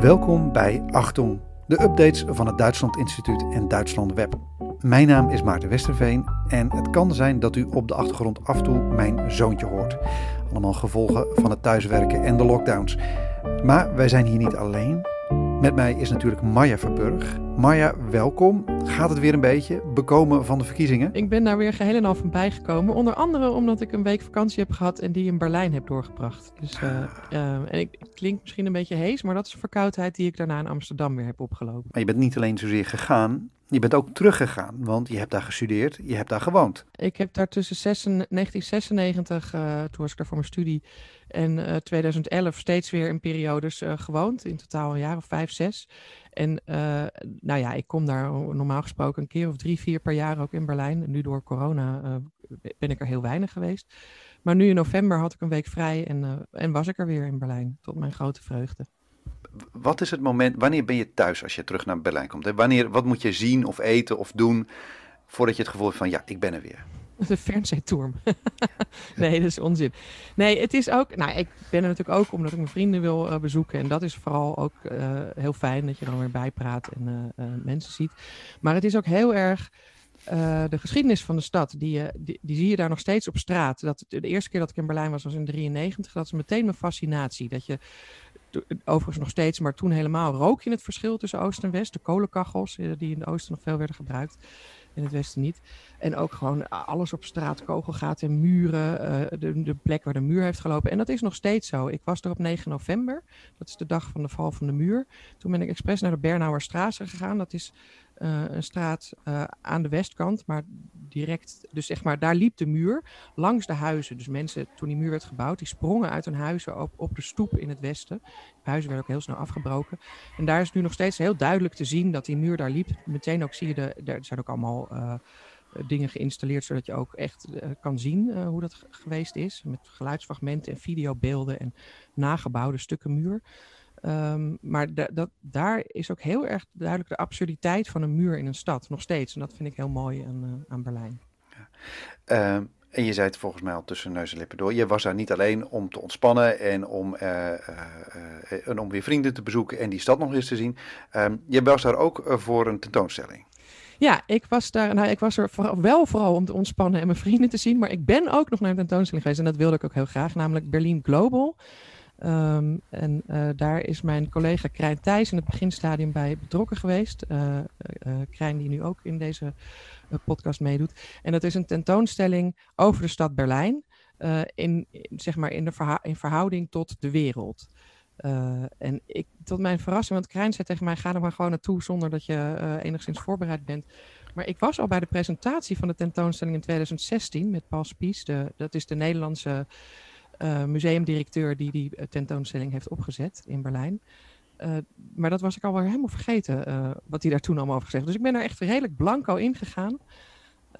Welkom bij Achtung, de updates van het Duitsland Instituut en Duitsland Web. Mijn naam is Maarten Westerveen en het kan zijn dat u op de achtergrond af en toe mijn zoontje hoort. Allemaal gevolgen van het thuiswerken en de lockdowns. Maar wij zijn hier niet alleen. Met mij is natuurlijk Marja Verburg. Marja, welkom. Gaat het weer een beetje bekomen van de verkiezingen? Ik ben daar weer geheel en al van bijgekomen. Onder andere omdat ik een week vakantie heb gehad en die in Berlijn heb doorgebracht. Dus, uh, uh, en ik, het klinkt misschien een beetje hees, maar dat is een verkoudheid die ik daarna in Amsterdam weer heb opgelopen. Maar je bent niet alleen zozeer gegaan, je bent ook teruggegaan, want je hebt daar gestudeerd, je hebt daar gewoond. Ik heb daar tussen 1996, uh, toen was ik daar voor mijn studie, en uh, 2011 steeds weer in periodes uh, gewoond. In totaal een jaar of vijf, zes. En nou ja, ik kom daar normaal gesproken een keer of drie, vier per jaar ook in Berlijn. Nu door corona ben ik er heel weinig geweest. Maar nu in november had ik een week vrij en, en was ik er weer in Berlijn. Tot mijn grote vreugde wat is het moment, wanneer ben je thuis als je terug naar Berlijn komt? Wanneer, wat moet je zien of eten of doen voordat je het gevoel hebt van ja, ik ben er weer? De Fernsehturm. nee, dat is onzin. Nee, het is ook. Nou, ik ben er natuurlijk ook omdat ik mijn vrienden wil uh, bezoeken. En dat is vooral ook uh, heel fijn dat je dan weer bijpraat en uh, mensen ziet. Maar het is ook heel erg. de geschiedenis van de stad, die, die, die, zie je daar nog steeds op straat. Dat, de eerste keer dat ik in Berlijn was, was in 93. Dat is meteen mijn fascinatie. Dat je overigens nog steeds, maar toen helemaal rook je het verschil tussen Oost en West. De kolenkachels, die in het oosten nog veel werden gebruikt in het westen niet. En ook gewoon alles op straat, kogelgaten en muren, uh, de, de, plek waar de muur heeft gelopen. En dat is nog steeds zo. Ik was er op 9 november, dat is de dag van de val van de muur. Toen ben ik expres naar de Bernauer Straße gegaan. Dat is een straat uh, aan de westkant, maar direct, dus zeg maar, daar liep de muur langs de huizen. Dus mensen, toen die muur werd gebouwd, die sprongen uit hun huizen op, op de stoep in het westen. De huizen werden ook heel snel afgebroken. En daar is nu nog steeds heel duidelijk te zien dat die muur daar liep. Meteen ook zie je, de, er zijn ook allemaal uh, dingen geïnstalleerd, zodat je ook echt kan zien hoe dat geweest is. Met geluidsfragmenten en videobeelden en nagebouwde stukken muur. Um, maar dat, daar is ook heel erg duidelijk de absurditeit van een muur in een stad, nog steeds. En dat vind ik heel mooi aan, uh, aan Berlijn. Ja. Uh, en je zei het volgens mij al tussen neus en lippen door. Je was daar niet alleen om te ontspannen en om, uh, en om weer vrienden te bezoeken en die stad nog eens te zien. Ehm, je was daar ook voor een tentoonstelling. Ja, ik was daar. Nou, ik was er vooral, wel vooral om te ontspannen en mijn vrienden te zien. Maar ik ben ook nog naar een tentoonstelling geweest. En dat wilde ik ook heel graag, namelijk Berlin Global. Um, en uh, daar is mijn collega Krijn Thijs in het beginstadium bij betrokken geweest. Uh, Krijn die nu ook in deze podcast meedoet. En dat is een tentoonstelling over de stad Berlijn. in, zeg maar in verhouding tot de wereld. en ik, tot mijn verrassing, want Krijn zei tegen mij: ga er maar gewoon naartoe zonder dat je enigszins voorbereid bent. Maar ik was al bij de presentatie van de tentoonstelling in 2016 met Paul Spies. De, dat is de Nederlandse uh, museumdirecteur die die eh, tentoonstelling heeft opgezet in Berlijn. Uh, maar dat was ik alweer helemaal vergeten, uh, wat hij daar toen allemaal over gezegd Dus ik ben er echt redelijk blanco in gegaan.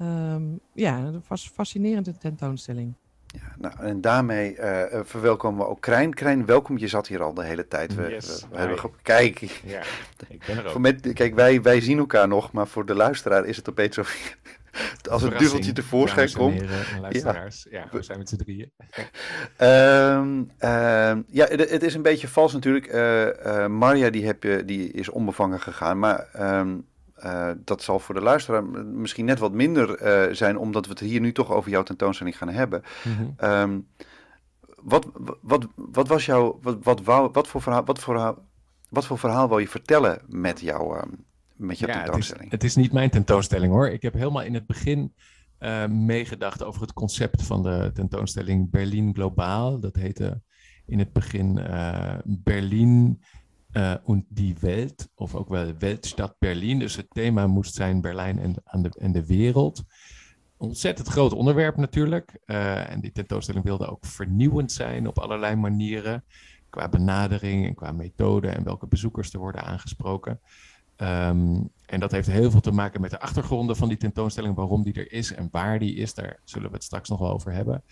Um, ja, dat was een fascinerende tentoonstelling. Ja, nou, en daarmee uh, verwelkomen we ook Krijn. Krijn, welkom. Je zat hier al de hele tijd. We, yes, we, we hebben kijk, ja, ik ben er ook. Met, kijk, wij, wij zien elkaar nog, maar voor de luisteraar is het opeens zo. Als het duveltje tevoorschijn komt. luisteraars. Ja. ja, we zijn met z'n drieën. um, um, ja, het, het, is een beetje vals natuurlijk. Uh, uh, Marja die, heb je, die is onbevangen gegaan, maar um, uh, dat zal voor de luisteraar misschien net wat minder zijn, omdat we het hier nu toch over jouw tentoonstelling gaan hebben. Mm -hmm. um, wat, wat, wat was jouw, wat, wat, wou, wat, voor verhaal, wat, voor, wat voor verhaal wil je vertellen met jouw, met ja, tentoonstelling? Het is, het is niet mijn tentoonstelling hoor. Ik heb helemaal in het begin uh, meegedacht over het concept van de tentoonstelling Berlin Globaal. Dat heette in het begin Berlin uh, und die Welt, of ook wel Weltstad Berlin. Dus het thema moest zijn Berlijn en, aan de, en de wereld. Ontzettend groot onderwerp natuurlijk. Uh, en die tentoonstelling wilde ook vernieuwend zijn op allerlei manieren. Qua benadering en qua methode en welke bezoekers er worden aangesproken. Um, en dat heeft heel veel te maken met de achtergronden van die tentoonstelling, waarom die er is en waar die is. Daar zullen we het straks nog wel over hebben.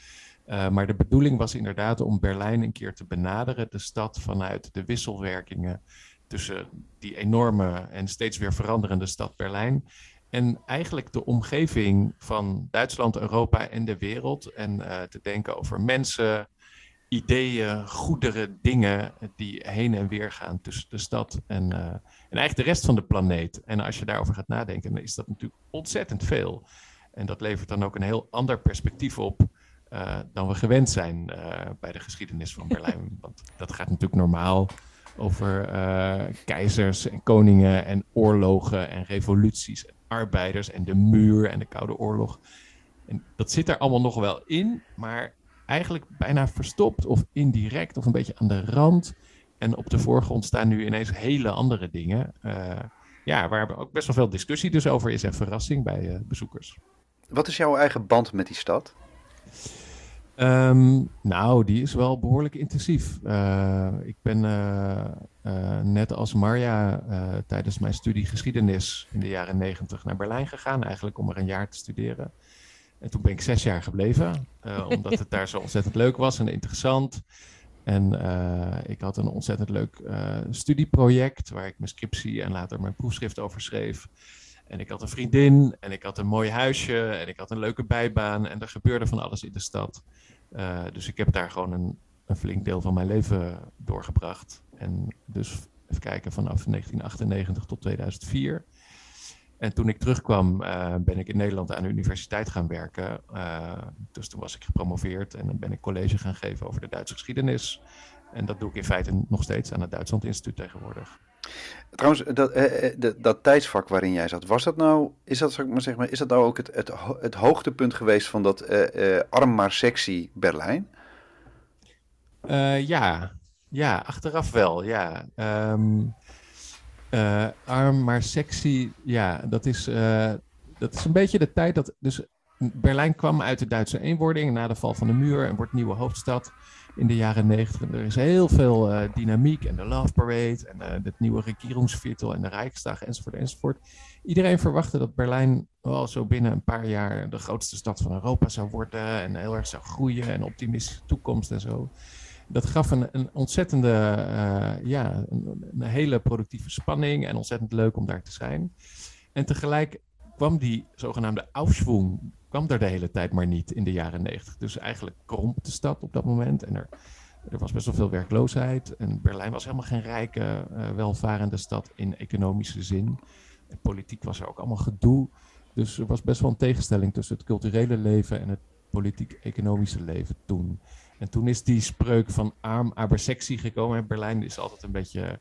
Uh, maar de bedoeling was inderdaad om Berlijn een keer te benaderen, de stad vanuit de wisselwerkingen tussen die enorme en steeds weer veranderende stad Berlijn. En eigenlijk de omgeving van Duitsland, Europa en de wereld. En uh, te denken over mensen, ideeën, goederen, dingen die heen en weer gaan tussen de stad en, uh, en eigenlijk de rest van de planeet. En als je daarover gaat nadenken, dan is dat natuurlijk ontzettend veel. En dat levert dan ook een heel ander perspectief op uh, dan we gewend zijn uh, bij de geschiedenis van Berlijn. Want dat gaat natuurlijk normaal over keizers en koningen en oorlogen en revoluties en arbeiders en de muur en de Koude Oorlog. En dat zit er allemaal nog wel in, maar eigenlijk bijna verstopt of indirect of een beetje aan de rand. En op de voorgrond staan nu ineens hele andere dingen. Uh, ja, waar ook best wel veel discussie dus over is en verrassing bij uh, bezoekers. Wat is jouw eigen band met die stad? Um, nou, die is wel behoorlijk intensief. Uh, ik ben net als Marja tijdens mijn studie geschiedenis in de jaren negentig naar Berlijn gegaan, eigenlijk om er een jaar te studeren. En toen ben ik zes jaar gebleven, omdat het daar zo ontzettend leuk was en interessant. En uh, ik had een ontzettend leuk uh, studieproject waar ik mijn scriptie en later mijn proefschrift over schreef. En ik had een vriendin en ik had een mooi huisje en ik had een leuke bijbaan en er gebeurde van alles in de stad. dus ik heb daar gewoon een, een flink deel van mijn leven doorgebracht. En dus even kijken, vanaf 1998 tot 2004. En toen ik terugkwam, uh, ben ik in Nederland aan de universiteit gaan werken. Uh, dus toen was ik gepromoveerd en dan ben ik college gaan geven over de Duitse geschiedenis. En dat doe ik in feite nog steeds aan het Duitsland Instituut tegenwoordig. Trouwens, dat, eh, dat, dat tijdsvak waarin jij zat, was dat nou, is dat, maar zeg maar, is dat nou ook het, het, het hoogtepunt geweest van dat arm maar sexy Berlijn? ja. ja, achteraf wel, ja. Um, uh, arm maar sexy, ja, dat is, uh, dat is een beetje de tijd dat. Dus Berlijn kwam uit de Duitse eenwording na de val van de muur en wordt nieuwe hoofdstad in de jaren negentig. Er is heel veel uh, dynamiek en de Love Parade en het nieuwe regeringsviertel en de Rijksdag enzovoort enzovoort. Iedereen verwachtte dat Berlijn wel zo binnen een paar jaar de grootste stad van Europa zou worden en heel erg zou groeien en optimistische toekomst en zo dat gaf een, een ontzettende, uh, ja, een, hele productieve spanning en ontzettend leuk om daar te zijn. En tegelijk kwam die zogenaamde Aufschwung, kwam er de hele tijd maar niet in de jaren negentig. Dus eigenlijk kromp de stad op dat moment en er, er was best wel veel werkloosheid. En Berlijn was helemaal geen rijke, uh, welvarende stad in economische zin. Politiek was er ook allemaal gedoe. Dus er was best wel een tegenstelling tussen het culturele leven en het politiek-economische leven toen. En toen is die spreuk van arm aber sexy gekomen. Berlijn is altijd een beetje,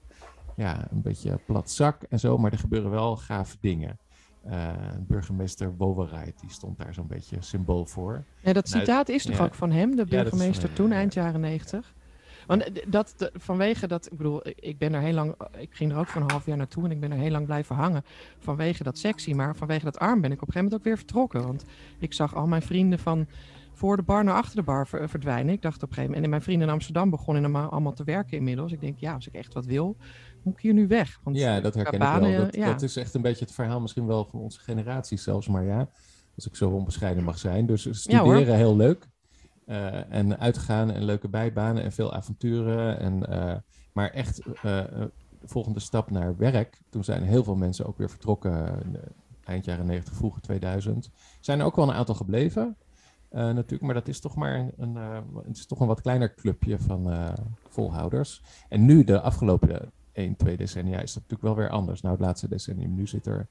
ja, een beetje plat zak en zo, maar er gebeuren wel gave dingen. Uh, burgemeester Wowereit, die stond daar zo'n beetje symbool voor. Ja, dat citaat is toch ook van hem, de burgemeester toen, eind jaren negentig? Want dat, vanwege dat, ik bedoel, ik ben er heel lang, ik ging er ook voor een half jaar naartoe en ik ben er heel lang blijven hangen. Vanwege dat sexy, maar vanwege dat arm ben ik op een gegeven moment ook weer vertrokken. Want ik zag al mijn vrienden van voor de bar naar achter de bar verdwijnen. Ik dacht op een gegeven moment. En mijn vrienden in Amsterdam begonnen allemaal te werken inmiddels. Ik denk, ja, als ik echt wat wil, moet ik hier nu weg. Want ja, dat herken banen, ik wel. Dat, ja. dat, is echt een beetje het verhaal misschien wel van onze generatie zelfs. Maar ja, als ik zo onbescheiden mag zijn. Dus studeren heel leuk. Uh, en uitgaan en leuke bijbanen en veel avonturen. En, uh, maar echt uh, de volgende stap naar werk. Toen zijn heel veel mensen ook weer vertrokken. eind jaren 90, vroege 2000. Zijn er ook wel een aantal gebleven. Uh, natuurlijk, maar dat is toch maar een, uh, het is toch een wat kleiner clubje van uh, volhouders. En nu, de afgelopen 1, 2 decennia, is dat natuurlijk wel weer anders. Nou, het laatste decennium, nu zit er.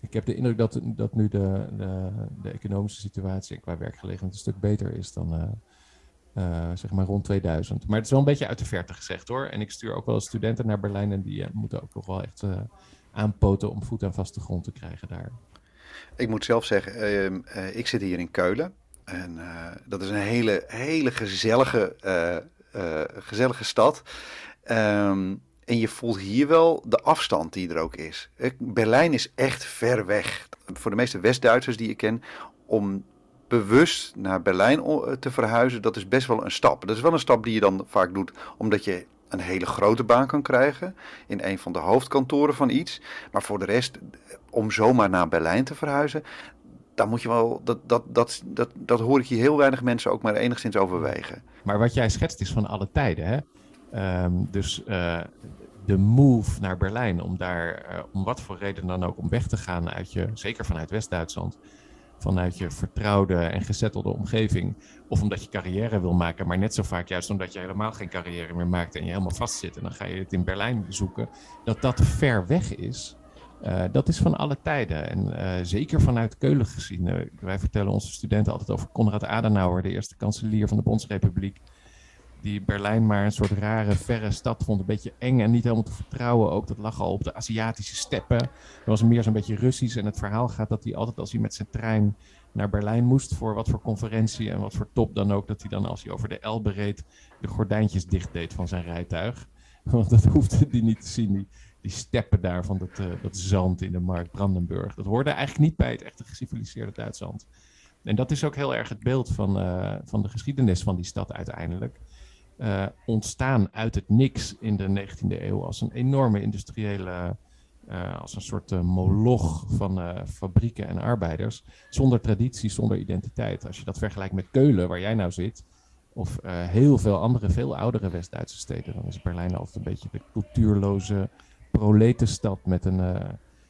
ik heb de indruk dat, dat nu de, de, de economische situatie qua werkgelegenheid een stuk beter is dan zeg maar rond 2000. Maar het is wel een beetje uit de verte gezegd hoor. En ik stuur ook wel studenten naar Berlijn en die moeten ook nog wel echt aanpoten om voet aan vaste grond te krijgen daar. Ik moet zelf zeggen, ehm, eh, ik zit hier in Keulen. En uh, dat is een hele, hele gezellige, uh, gezellige stad. Um, en je voelt hier wel de afstand die er ook is. Berlijn is echt ver weg. Voor de meeste West-Duitsers die ik ken, om bewust naar Berlijn te verhuizen, dat is best wel een stap. Dat is wel een stap die je dan vaak doet, omdat je een hele grote baan kan krijgen in een van de hoofdkantoren van iets. Maar voor de rest, om zomaar naar Berlijn te verhuizen, dan moet je wel, dat, dat, dat, dat, dat hoor ik hier heel weinig mensen ook maar enigszins overwegen. Maar wat jij schetst is van alle tijden, hè? Um, dus uh, de move naar Berlijn, om daar, uh, om wat voor reden dan ook, om weg te gaan uit je, zeker vanuit West-Duitsland, vanuit je vertrouwde en gezettelde omgeving. Of omdat je carrière wil maken, maar net zo vaak juist omdat je helemaal geen carrière meer maakt en je helemaal vastzit. En dan ga je het in Berlijn zoeken. Dat dat ver weg is. Uh, dat is van alle tijden. En uh, zeker vanuit Keulen gezien. Uh, wij vertellen onze studenten altijd over Konrad Adenauer, de eerste kanselier van de Bondsrepubliek die Berlijn maar een soort rare, verre stad vond. Een beetje eng en niet helemaal te vertrouwen. Ook dat lag al op de Aziatische steppen. Dat was meer zo'n beetje Russisch. En het verhaal gaat dat hij altijd als hij met zijn trein naar Berlijn moest... voor wat voor conferentie en wat voor top dan ook... dat hij dan als hij over de Elbe reed... de gordijntjes dicht deed van zijn rijtuig. Want dat hoefde hij niet te zien. Die, die steppen daar van dat, uh, dat zand in de markt Brandenburg. Dat hoorde eigenlijk niet bij het echte geciviliseerde Duitsland. En dat is ook heel erg het beeld van, uh, van de geschiedenis van die stad uiteindelijk uh, ontstaan uit het niks in de 19e eeuw als een enorme industriële, uh, als een soort uh, moloch van fabrieken en arbeiders, zonder traditie, zonder identiteit. Als je dat vergelijkt met Keulen, waar jij nou zit, of heel veel andere, veel oudere West-Duitse steden, dan is Berlijn altijd een beetje de cultuurloze proletenstad met een,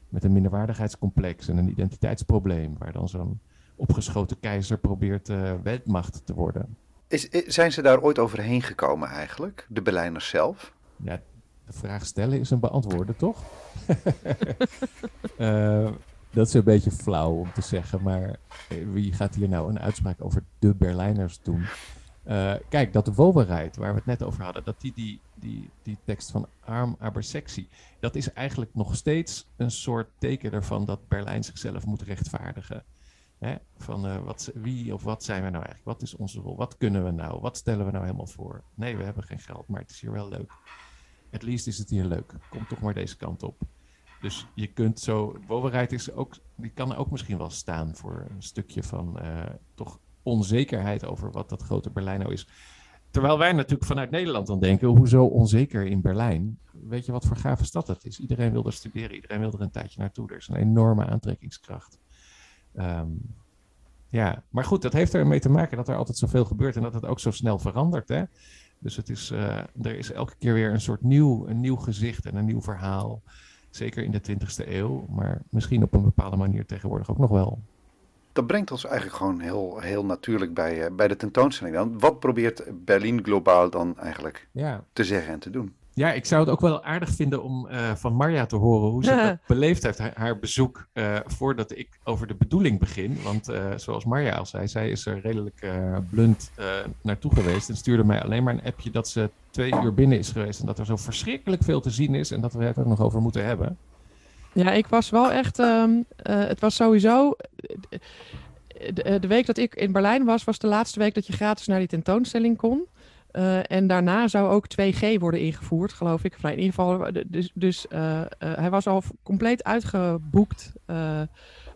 met een minderwaardigheidscomplex en een identiteitsprobleem, waar dan zo'n opgeschoten keizer probeert wereldmacht te worden. Is, zijn ze daar ooit overheen gekomen eigenlijk, de Berlijners zelf? Ja, de vraag stellen is een beantwoorden, toch? Uh, dat is een beetje flauw om te zeggen, maar wie gaat hier nou een uitspraak over de Berlijners doen? Uh, kijk, dat Wowerheid, waar we het net over hadden, dat die, die, die, die tekst van arm aber sexy, dat is eigenlijk nog steeds een soort teken ervan dat Berlijn zichzelf moet rechtvaardigen. Hè? Van wat, wie of wat zijn we nou eigenlijk? Wat is onze rol? Wat kunnen we nou? Wat stellen we nou helemaal voor? Nee, we hebben geen geld, maar het is hier wel leuk. Het least is het hier leuk. Kom toch maar deze kant op. Dus je kunt zo. Woverheid is ook, die kan ook misschien wel staan voor een stukje van uh, toch onzekerheid over wat dat grote Berlijn nou is. Terwijl wij natuurlijk vanuit Nederland dan denken, hoezo onzeker in Berlijn? Weet je wat voor gave stad het is? Iedereen wil er studeren, iedereen wil er een tijdje naartoe. Er is een enorme aantrekkingskracht. Um, ja, maar goed, dat heeft ermee te maken dat er altijd zoveel gebeurt en dat het ook zo snel verandert. Hè? Dus het is, uh, er is elke keer weer een soort nieuw, een nieuw gezicht en een nieuw verhaal. Zeker in de 20e eeuw, maar misschien op een bepaalde manier tegenwoordig ook nog wel. Dat brengt ons eigenlijk gewoon heel, heel natuurlijk bij, uh, bij de tentoonstelling dan. Wat probeert Berlin globaal dan eigenlijk ja. te zeggen en te doen? Ja, ik zou het ook wel aardig vinden om uh, van Marja te horen hoe ze dat beleefd heeft, haar, haar bezoek, uh, voordat ik over de bedoeling begin. Want uh, zoals Marja al zei, zij is er redelijk blunt naartoe geweest en stuurde mij alleen maar een appje dat ze twee uur binnen is geweest en dat er zo verschrikkelijk veel te zien is en dat we het er nog over moeten hebben. Ja, ik was wel echt, um, het was sowieso... De, de week dat ik in Berlijn was, was de laatste week dat je gratis naar die tentoonstelling kon. Uh, en daarna zou ook 2G worden ingevoerd, geloof ik. In ieder geval, dus, dus uh, uh, hij was al compleet uitgeboekt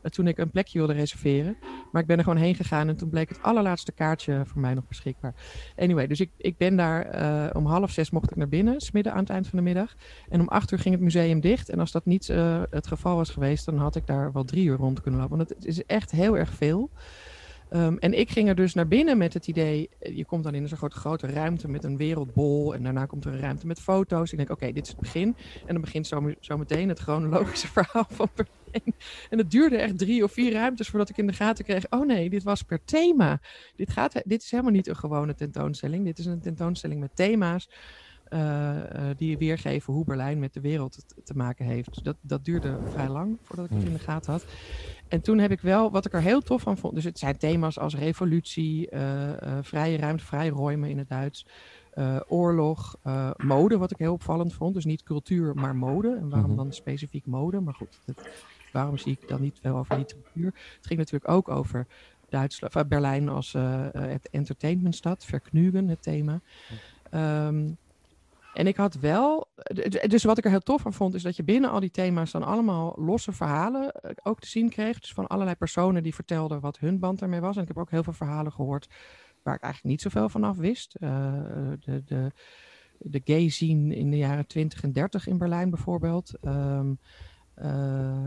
toen ik een plekje wilde reserveren. Maar ik ben er gewoon heen gegaan en toen bleek het allerlaatste kaartje voor mij nog beschikbaar. Anyway, dus ik, ik ben daar om half zes mocht ik naar binnen, smidden aan het eind van de middag. En om acht uur ging het museum dicht. En als dat niet het geval was geweest, dan had ik daar wel drie uur rond kunnen lopen. Want het is echt heel erg veel. Um, en ik ging er dus naar binnen met het idee, eh, je komt dan in zo'n grote, grote ruimte met een wereldbol en daarna komt er een ruimte met foto's. Ik denk, oké, dit is het begin. En dan begint zo, zo meteen het chronologische verhaal van Berlijn. En het duurde echt drie of vier ruimtes voordat ik in de gaten kreeg, oh nee, dit was per thema. Dit, gaat, dit is helemaal niet een gewone tentoonstelling. Dit is een tentoonstelling met thema's. Uh, uh, die weergeven hoe Berlijn met de wereld te, te maken heeft. Dat, dat duurde vrij lang voordat ik het in de gaten had. En toen heb ik wel, wat ik er heel tof van vond, dus het zijn thema's als revolutie, uh, vrije ruimte, vrij ruimen in het Duits, oorlog, mode, wat ik heel opvallend vond. Dus niet cultuur, maar mode. En waarom mm -hmm. dan specifiek mode? Maar goed, dat, waarom zie ik dan niet veel over literatuur? Het ging natuurlijk ook over Duitsland, Berlijn als het entertainmentstad, verknugen, het thema. Um, en ik had wel, dus wat ik er heel tof van vond, is dat je binnen al die thema's dan allemaal losse verhalen ook te zien kreeg. Dus van allerlei personen die vertelden wat hun band ermee was. En ik heb ook heel veel verhalen gehoord waar ik eigenlijk niet zoveel van af wist. Uh, de, de, de gay scene in de jaren 20 en 30 in Berlijn bijvoorbeeld. Um, uh,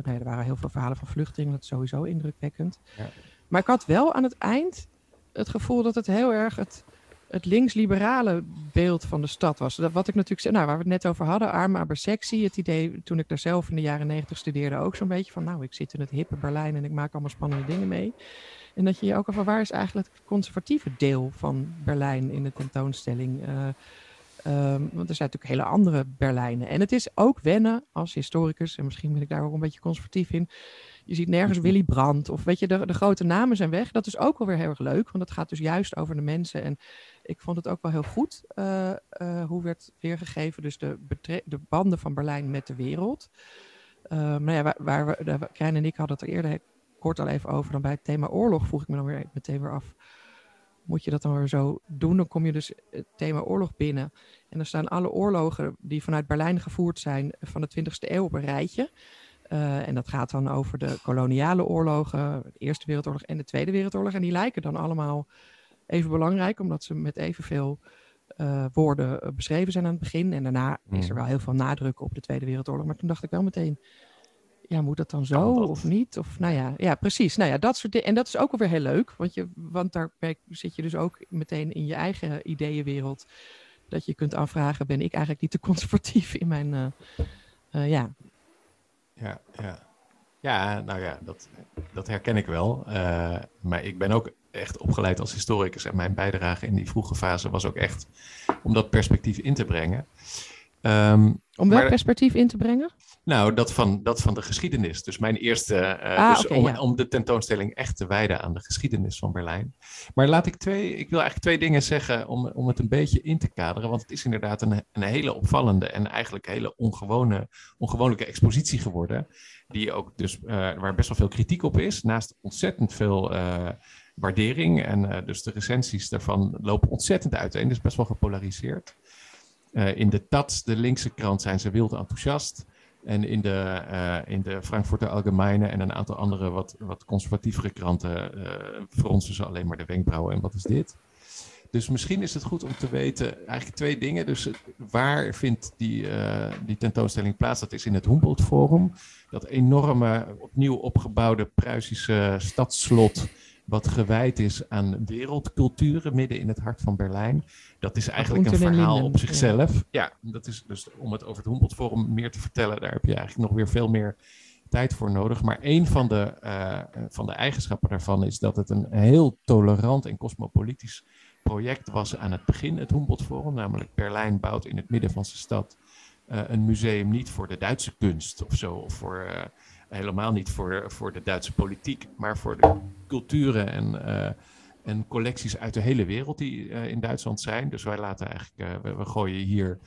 nee, er waren heel veel verhalen van vluchtelingen, dat is sowieso indrukwekkend. Ja. Maar ik had wel aan het eind het gevoel dat het heel erg het het links-liberale beeld van de stad was. Dat, wat ik natuurlijk zei, nou, waar we het net over hadden, arm maar sexy. Het idee toen ik daar zelf in de jaren negentig studeerde ook zo'n beetje van, nou, ik zit in het hippe Berlijn en ik maak allemaal spannende dingen mee. En dat je je ook af waar is eigenlijk het conservatieve deel van Berlijn in de tentoonstelling? Uh, um, want er zijn natuurlijk hele andere Berlijnen. En het is ook wennen als historicus, en misschien ben ik daar ook een beetje conservatief in. Je ziet nergens Willy Brandt of weet je, de, de grote namen zijn weg. Dat is ook wel weer heel erg leuk, want het gaat dus juist over de mensen. En ik vond het ook wel heel goed uh, uh, hoe werd weergegeven, dus de, de banden van Berlijn met de wereld. Uh, nou ja, waar, waar we, de, Krijn en ik hadden het er eerder kort al even over. Dan bij het thema oorlog vroeg ik me dan weer meteen weer af. Moet je dat dan weer zo doen? Dan kom je dus het thema oorlog binnen. En dan staan alle oorlogen die vanuit Berlijn gevoerd zijn van de 20e eeuw op een rijtje. Uh, en dat gaat dan over de koloniale oorlogen, de Eerste Wereldoorlog en de Tweede Wereldoorlog. En die lijken dan allemaal even belangrijk, omdat ze met evenveel uh, woorden beschreven zijn aan het begin. En daarna is er hmm. wel heel veel nadruk op de Tweede Wereldoorlog. Maar toen dacht ik wel meteen, ja, moet dat dan zo of niet? Of nou ja, ja, precies. Nou ja, dat soort dingen. En dat is ook alweer heel leuk, want, je, want daar zit je dus ook meteen in je eigen ideeënwereld. Dat je kunt afvragen, ben ik eigenlijk niet te conservatief in mijn, uh, uh, ja. Ja, ja. Ja, nou ja, dat, dat herken ik wel. Uh, maar ik ben ook echt opgeleid als historicus en mijn bijdrage in die vroege fase was ook echt om dat perspectief in te brengen. Um, om welk perspectief in te brengen? Nou, dat van, dat van de geschiedenis. Dus mijn eerste, uh, ah, dus om, om, de tentoonstelling echt te wijden aan de geschiedenis van Berlijn. Maar laat ik twee, ik wil eigenlijk twee dingen zeggen om, om het een beetje in te kaderen. Want het is inderdaad een, een hele opvallende en eigenlijk hele ongewone, ongewone expositie geworden. Die ook dus, uh, waar best wel veel kritiek op is. Naast ontzettend veel uh, waardering. En dus de recensies daarvan lopen ontzettend uiteen. Dus best wel gepolariseerd. In de TAT, de linkse krant, zijn ze wild enthousiast. En in de, uh, in de Frankfurter Allgemeine en een aantal andere wat, wat conservatievere kranten uh, fronsen ze alleen maar de wenkbrauwen. En wat is dit? Dus misschien is het goed om te weten, eigenlijk twee dingen. Dus waar vindt die, uh, die tentoonstelling plaats? Dat is in het Humboldt Forum. Dat enorme, opnieuw opgebouwde Pruisische stadsslot wat gewijd is aan wereldculturen midden in het hart van Berlijn. Dat is eigenlijk een verhaal op zichzelf. Ja. dat is dus om het over het Humboldt Forum meer te vertellen, daar heb je eigenlijk nog weer veel meer tijd voor nodig. Maar een van de, uh, van de eigenschappen daarvan is dat het een heel tolerant en cosmopolitisch project was aan het begin, het Humboldt Forum. Namelijk Berlijn bouwt in het midden van zijn stad uh, een museum niet voor de Duitse kunst of zo, of voor... Uh, helemaal niet voor, voor de Duitse politiek, maar voor de culturen en, uh, en collecties uit de hele wereld die uh, in Duitsland zijn. Dus wij laten eigenlijk, uh, we, gooien hier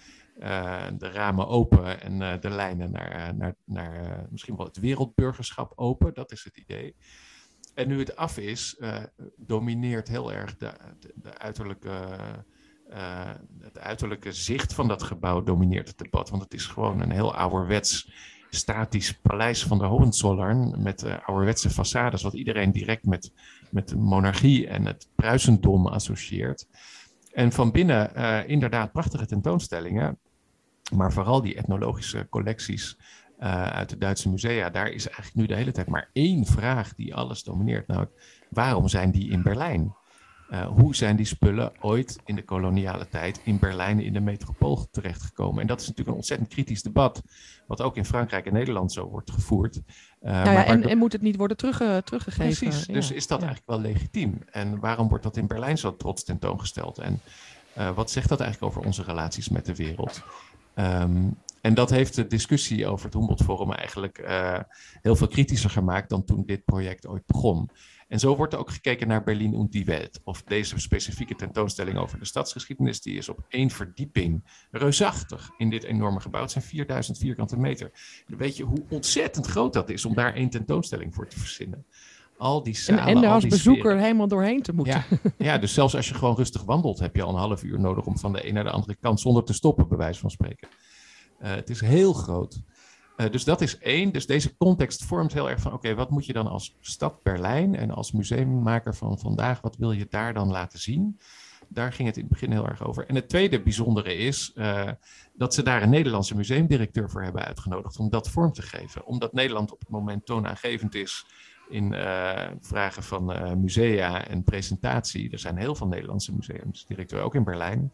de ramen open en de lijnen naar, naar, naar misschien wel het wereldburgerschap open. Dat is het idee. En nu het af is, domineert heel erg de, de, de het uiterlijke zicht van dat gebouw domineert het debat. Want het is gewoon een heel ouderwets statisch paleis van de Hohenzollern met uh, ouderwetse façades, wat iedereen direct met, met de monarchie en het Pruisendom associeert. En van binnen uh, inderdaad prachtige tentoonstellingen, maar vooral die etnologische collecties uh, uit de Duitse musea, daar is eigenlijk nu de hele tijd maar één vraag die alles domineert. Nou, waarom zijn die in Berlijn? Uh, hoe zijn die spullen ooit in de koloniale tijd in Berlijn in de metropool terechtgekomen? En dat is natuurlijk een ontzettend kritisch debat, wat ook in Frankrijk en Nederland zo wordt gevoerd. Uh, nou ja, en, en, moet het niet worden terug, uh, teruggegeven? Precies, dus is dat ja. eigenlijk wel legitiem? En waarom wordt dat in Berlijn zo trots tentoongesteld? En wat zegt dat eigenlijk over onze relaties met de wereld? Um, en dat heeft de discussie over het Humboldt Forum eigenlijk heel veel kritischer gemaakt dan toen dit project ooit begon. En zo wordt er ook gekeken naar Berlin und die Welt. Of deze specifieke tentoonstelling over de stadsgeschiedenis, die is op één verdieping reusachtig in dit enorme gebouw. Het zijn 4000 vierkante meter. Dan weet je hoe ontzettend groot dat is om daar één tentoonstelling voor te verzinnen. Al die zalen, en, en daar als bezoeker helemaal doorheen te moeten. Ja, ja, dus zelfs als je gewoon rustig wandelt, heb je al een half uur nodig om van de een naar de andere kant zonder te stoppen, bij wijze van spreken. Uh, het is heel groot. Uh, dus dat is één. Dus deze context vormt heel erg van: oké, wat moet je dan als stad Berlijn en als museummaker van vandaag, wat wil je daar dan laten zien? Daar ging het in het begin heel erg over. En het tweede bijzondere is uh, dat ze daar een Nederlandse museumdirecteur voor hebben uitgenodigd om dat vorm te geven. Omdat Nederland op het moment toonaangevend is in vragen van musea en presentatie. Er zijn heel veel Nederlandse museums, directeur ook in Berlijn.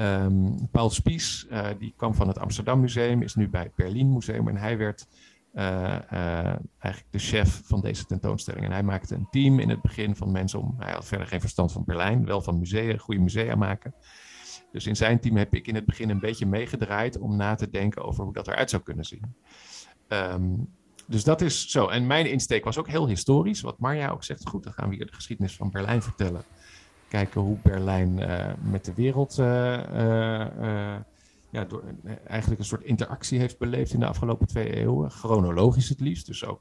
Um, Paul Spies, die kwam van het Amsterdam Museum, is nu bij het Berlin Museum en hij werd uh, eigenlijk de chef van deze tentoonstelling. En hij maakte een team in het begin van mensen om. Hij had verder geen verstand van Berlijn, wel van musea, goede musea maken. Dus in zijn team heb ik in het begin een beetje meegedraaid om na te denken over hoe dat eruit zou kunnen zien. Um, dus dat is zo. En mijn insteek was ook heel historisch. Wat Marja ook zegt, goed, dan gaan we hier de geschiedenis van Berlijn vertellen. Kijken hoe Berlijn uh, met de wereld uh, ja, door, eh, eigenlijk een soort interactie heeft beleefd in de afgelopen twee eeuwen. Chronologisch het liefst, dus ook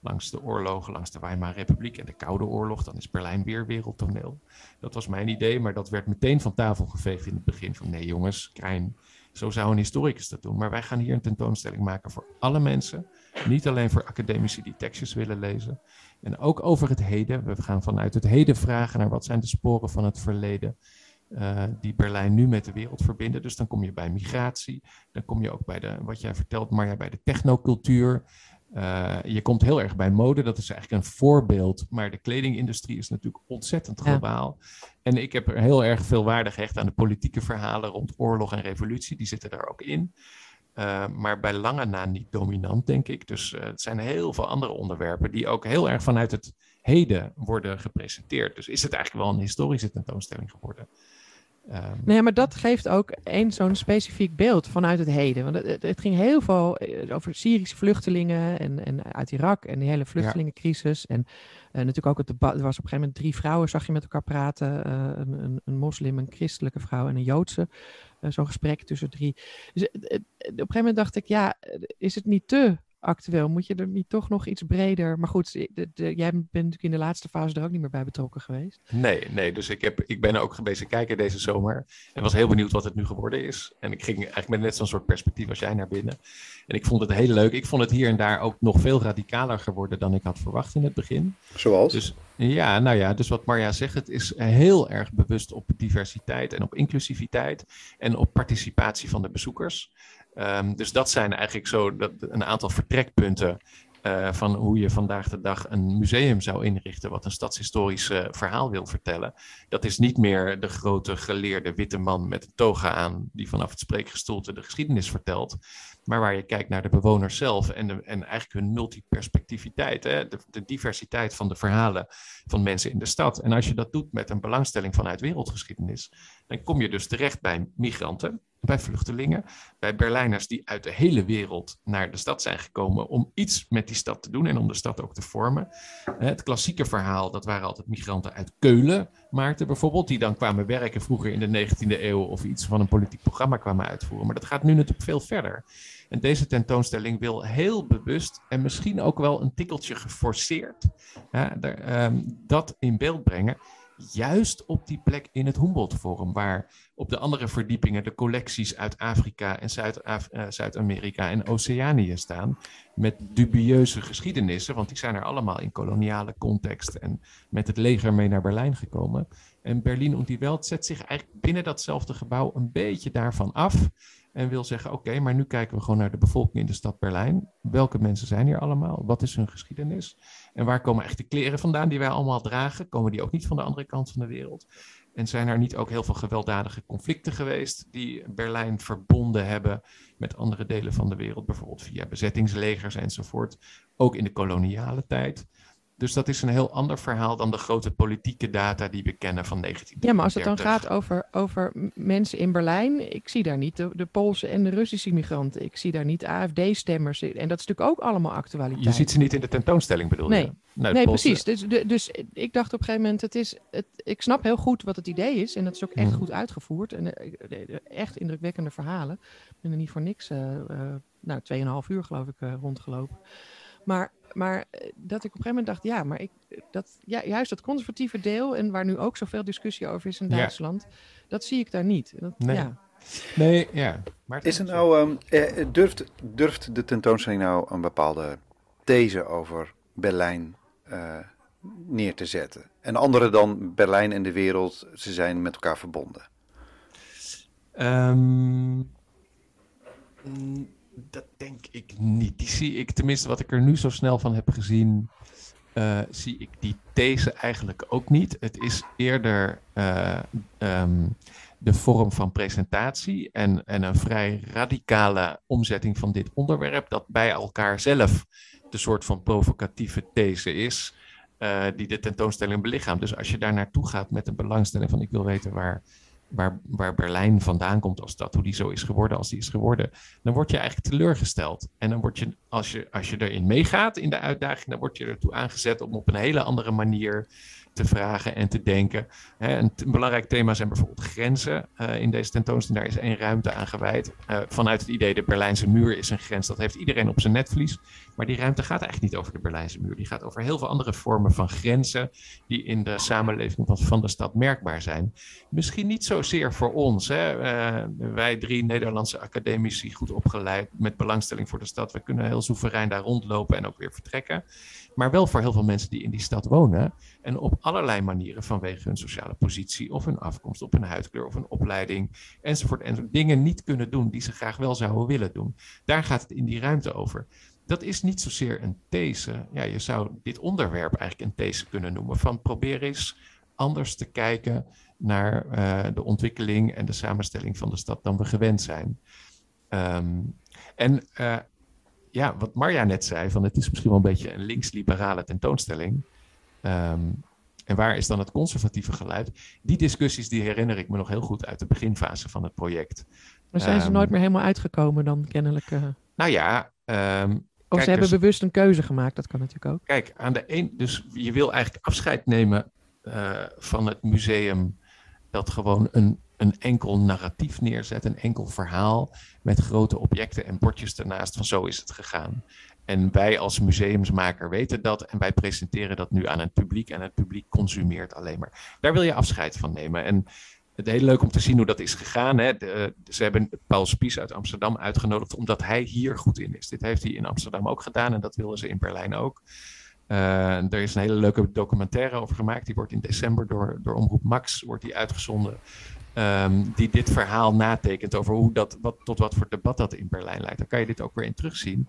langs de oorlogen, langs de Weimar Republiek en de Koude Oorlog. Dan is Berlijn weer wereldtoneel. Dat was mijn idee, maar dat werd meteen van tafel geveegd in het begin. Van nee jongens, Krijn, zo zou een historicus dat doen. Maar wij gaan hier een tentoonstelling maken voor alle mensen. Niet alleen voor academici die tekstjes willen lezen. En ook over het heden. We gaan vanuit het heden vragen naar wat zijn de sporen van het verleden. Uh, die Berlijn nu met de wereld verbinden. Dus dan kom je bij migratie, dan kom je ook bij de, wat jij vertelt, Marja, bij de technocultuur. Uh, je komt heel erg bij mode, dat is eigenlijk een voorbeeld. Maar de kledingindustrie is natuurlijk ontzettend globaal. En ik heb er heel erg veel waarde gehecht aan de politieke verhalen rond oorlog en revolutie. Die zitten daar ook in. Uh, maar bij lange na niet dominant, denk ik. Dus uh, het zijn heel veel andere onderwerpen die ook heel erg vanuit het heden worden gepresenteerd. Dus is het eigenlijk wel een historische tentoonstelling geworden. Um, nee, maar dat geeft ook één zo'n specifiek beeld vanuit het heden. Want het, het, ging heel veel eh, over Syrische vluchtelingen en, en uit Irak en die hele vluchtelingencrisis. En uh, natuurlijk ook het debat. Er was op een gegeven moment drie vrouwen, zag je met elkaar praten. Uh, een, een, een, moslim, een christelijke vrouw en een Joodse. Zo'n gesprek tussen drie. Dus op een gegeven moment dacht ik, ja, is het niet te actueel? Moet je er niet toch nog iets breder? Maar goed, de, de, jij bent natuurlijk in de laatste fase er ook niet meer bij betrokken geweest. Nee, nee. Dus ik, heb, ik ben ook geweest kijken deze zomer. En was heel benieuwd wat het nu geworden is. En ik ging eigenlijk met net zo'n soort perspectief als jij naar binnen. En ik vond het heel leuk. Ik vond het hier en daar ook nog veel radicaler geworden dan ik had verwacht in het begin. Zoals? Dus ja, nou ja, dus wat Marja zegt, het is heel erg bewust op diversiteit en op inclusiviteit en op participatie van de bezoekers. Um, dus dat zijn eigenlijk zo dat, een aantal vertrekpunten uh, van hoe je vandaag de dag een museum zou inrichten, wat een stadshistorisch uh, verhaal wil vertellen. Dat is niet meer de grote geleerde witte man met een toga aan, die vanaf het spreekgestoelte de geschiedenis vertelt maar waar je kijkt naar de bewoners zelf en, en eigenlijk hun multiperspectiviteit, hè? De, diversiteit van de verhalen van mensen in de stad. En als je dat doet met een belangstelling vanuit wereldgeschiedenis, dan kom je dus terecht bij migranten, bij vluchtelingen, bij Berlijners die uit de hele wereld naar de stad zijn gekomen om iets met die stad te doen en om de stad ook te vormen. Het klassieke verhaal, dat waren altijd migranten uit Keulen, Maarten bijvoorbeeld, die dan kwamen werken vroeger in de 19e eeuw of iets van een politiek programma kwamen uitvoeren. Maar dat gaat nu natuurlijk veel verder. En deze tentoonstelling wil heel bewust en misschien ook wel een tikkeltje geforceerd ehm, dat in beeld brengen. Juist op die plek in het Humboldt Forum, waar op de andere verdiepingen de collecties uit Afrika en eh, Zuid-Amerika en Oceanië staan. Met dubieuze geschiedenissen, want die zijn er allemaal in koloniale context en met het leger mee naar Berlijn gekomen. En Berlin und die Welt zet zich eigenlijk binnen datzelfde gebouw een beetje daarvan af. En wil zeggen, oké, maar nu kijken we gewoon naar de bevolking in de stad Berlijn. Welke mensen zijn hier allemaal? Wat is hun geschiedenis? En waar komen echt de kleren vandaan die wij allemaal dragen? Komen die ook niet van de andere kant van de wereld? En zijn er niet ook heel veel gewelddadige conflicten geweest die Berlijn verbonden hebben met andere delen van de wereld, bijvoorbeeld via bezettingslegers enzovoort, ook in de koloniale tijd? Dus dat is een heel ander verhaal dan de grote politieke data die we kennen van 1930. Ja, maar als het dan gaat over, over mensen in Berlijn, ik zie daar niet de, de Poolse en de Russische migranten. Ik zie daar niet AFD-stemmers. En dat is natuurlijk ook allemaal actualiteit. Je ziet ze niet in de tentoonstelling, bedoel nee. je? Nee, nee precies. Dus, dus ik dacht op een gegeven moment, het is, het, ik snap heel goed wat het idee is. En dat is ook echt hmm. goed uitgevoerd. En uh, echt indrukwekkende verhalen. Ik ben er niet voor niks, uh, uh, nou, 2,5 uur geloof ik, rondgelopen. Maar maar eh, dat ik op een gegeven moment dacht, ja, maar ik, dat, ja, juist dat conservatieve deel, en waar nu ook zoveel discussie over is in Duitsland, dat zie ik daar niet. Dat, nee. Ja. Nee, ja. Maar is het nou, um, durft, durft de tentoonstelling nou een bepaalde these over Berlijn uh, neer te zetten? En andere dan Berlijn en de wereld, ze zijn met elkaar verbonden? Um, dat denk ik niet. Die zie ik, tenminste wat ik er nu zo snel van heb gezien, uh, zie ik die these eigenlijk ook niet. Het is eerder uh, um, de vorm van presentatie en, en een vrij radicale omzetting van dit onderwerp, dat bij elkaar zelf de soort van provocatieve these is. Uh, die de tentoonstelling belichaamt. Dus als je daar naartoe gaat met een belangstelling van ik wil weten waar waar, waar Berlijn vandaan komt als stad, hoe die zo is geworden als die is geworden, dan word je eigenlijk teleurgesteld. En dan word je, als je, als je erin meegaat in de uitdaging, dan word je ertoe aangezet om op een hele andere manier te vragen en te denken. een, belangrijk thema zijn bijvoorbeeld grenzen. Uh, in deze tentoonstelling daar is één ruimte aan gewijd. Uh, vanuit het idee de Berlijnse muur is een grens. Dat heeft iedereen op zijn netvlies. Maar die ruimte gaat eigenlijk niet over de Berlijnse muur. Die gaat over heel veel andere vormen van grenzen die in de samenleving van, de stad merkbaar zijn. Misschien niet zozeer voor ons. Hè. Uh, wij drie Nederlandse academici, goed opgeleid, met belangstelling voor de stad. We kunnen heel soeverein daar rondlopen en ook weer vertrekken maar wel voor heel veel mensen die in die stad wonen en op allerlei manieren vanwege hun sociale positie of hun afkomst, op hun huidkleur of een opleiding enzovoort, en dingen niet kunnen doen die ze graag wel zouden willen doen. Daar gaat het in die ruimte over. Dat is niet zozeer een these. Ja, je zou dit onderwerp eigenlijk een these kunnen noemen. Van probeer eens anders te kijken naar uh, de ontwikkeling en de samenstelling van de stad dan we gewend zijn. Um, en uh, ja, wat Marja net zei, van het is misschien wel een beetje een links-liberale tentoonstelling. Um, en waar is dan het conservatieve geluid? Die discussies die herinner ik me nog heel goed uit de beginfase van het project. Maar zijn ze um, nooit meer helemaal uitgekomen dan kennelijk? Uh... Nou ja. Um, of ze hebben dus, bewust een keuze gemaakt, dat kan natuurlijk ook. Kijk, aan de een, dus je wil eigenlijk afscheid nemen uh, van het museum dat gewoon een een enkel narratief neerzet, een enkel verhaal met grote objecten en bordjes ernaast van zo is het gegaan. En wij als museumsmaker weten dat en wij presenteren dat nu aan het publiek en het publiek consumeert alleen maar. Daar wil je afscheid van nemen. En het heel leuk om te zien hoe dat is gegaan. Hè. De, ze hebben Paul Spies uit Amsterdam uitgenodigd omdat hij hier goed in is. Dit heeft hij in Amsterdam ook gedaan en dat willen ze in Berlijn ook. Uh, er is een hele leuke documentaire over gemaakt. Die wordt in december door, door Omroep Max wordt die uitgezonden. Um, die dit verhaal natekent over hoe dat, wat, tot wat voor debat dat in Berlijn leidt. Dan kan je dit ook weer in terugzien.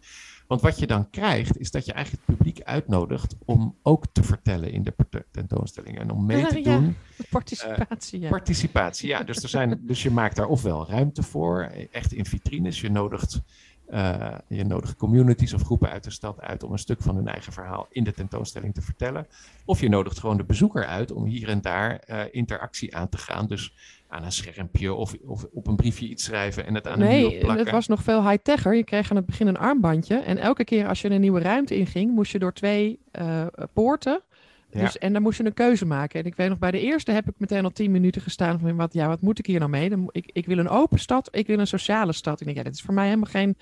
Want wat je dan krijgt, is dat je eigenlijk het publiek uitnodigt om ook te vertellen in de tentoonstellingen. En om mee te ja, doen. Participatie. Uh, ja. Participatie, ja. Dus, er zijn, dus je maakt daar ofwel ruimte voor, echt in vitrines. Je nodigt uh, je nodigt communities of groepen uit de stad uit om een stuk van hun eigen verhaal in de tentoonstelling te vertellen. Of je nodigt gewoon de bezoeker uit om hier en daar uh, interactie aan te gaan. Dus aan een schermpje of, of op een briefje iets schrijven en het aan nee, een muur plakken. het was nog veel high-techer. Je kreeg aan het begin een armbandje. En elke keer als je een nieuwe ruimte inging, moest je door twee uh, poorten. Dus. En dan moest je een keuze maken. En ik weet nog, bij de eerste heb ik meteen al tien minuten gestaan van wat, ja, wat moet ik hier nou mee? Dan, ik, ik wil een open stad, ik wil een sociale stad. En ik denk, ja, dit is voor mij helemaal geen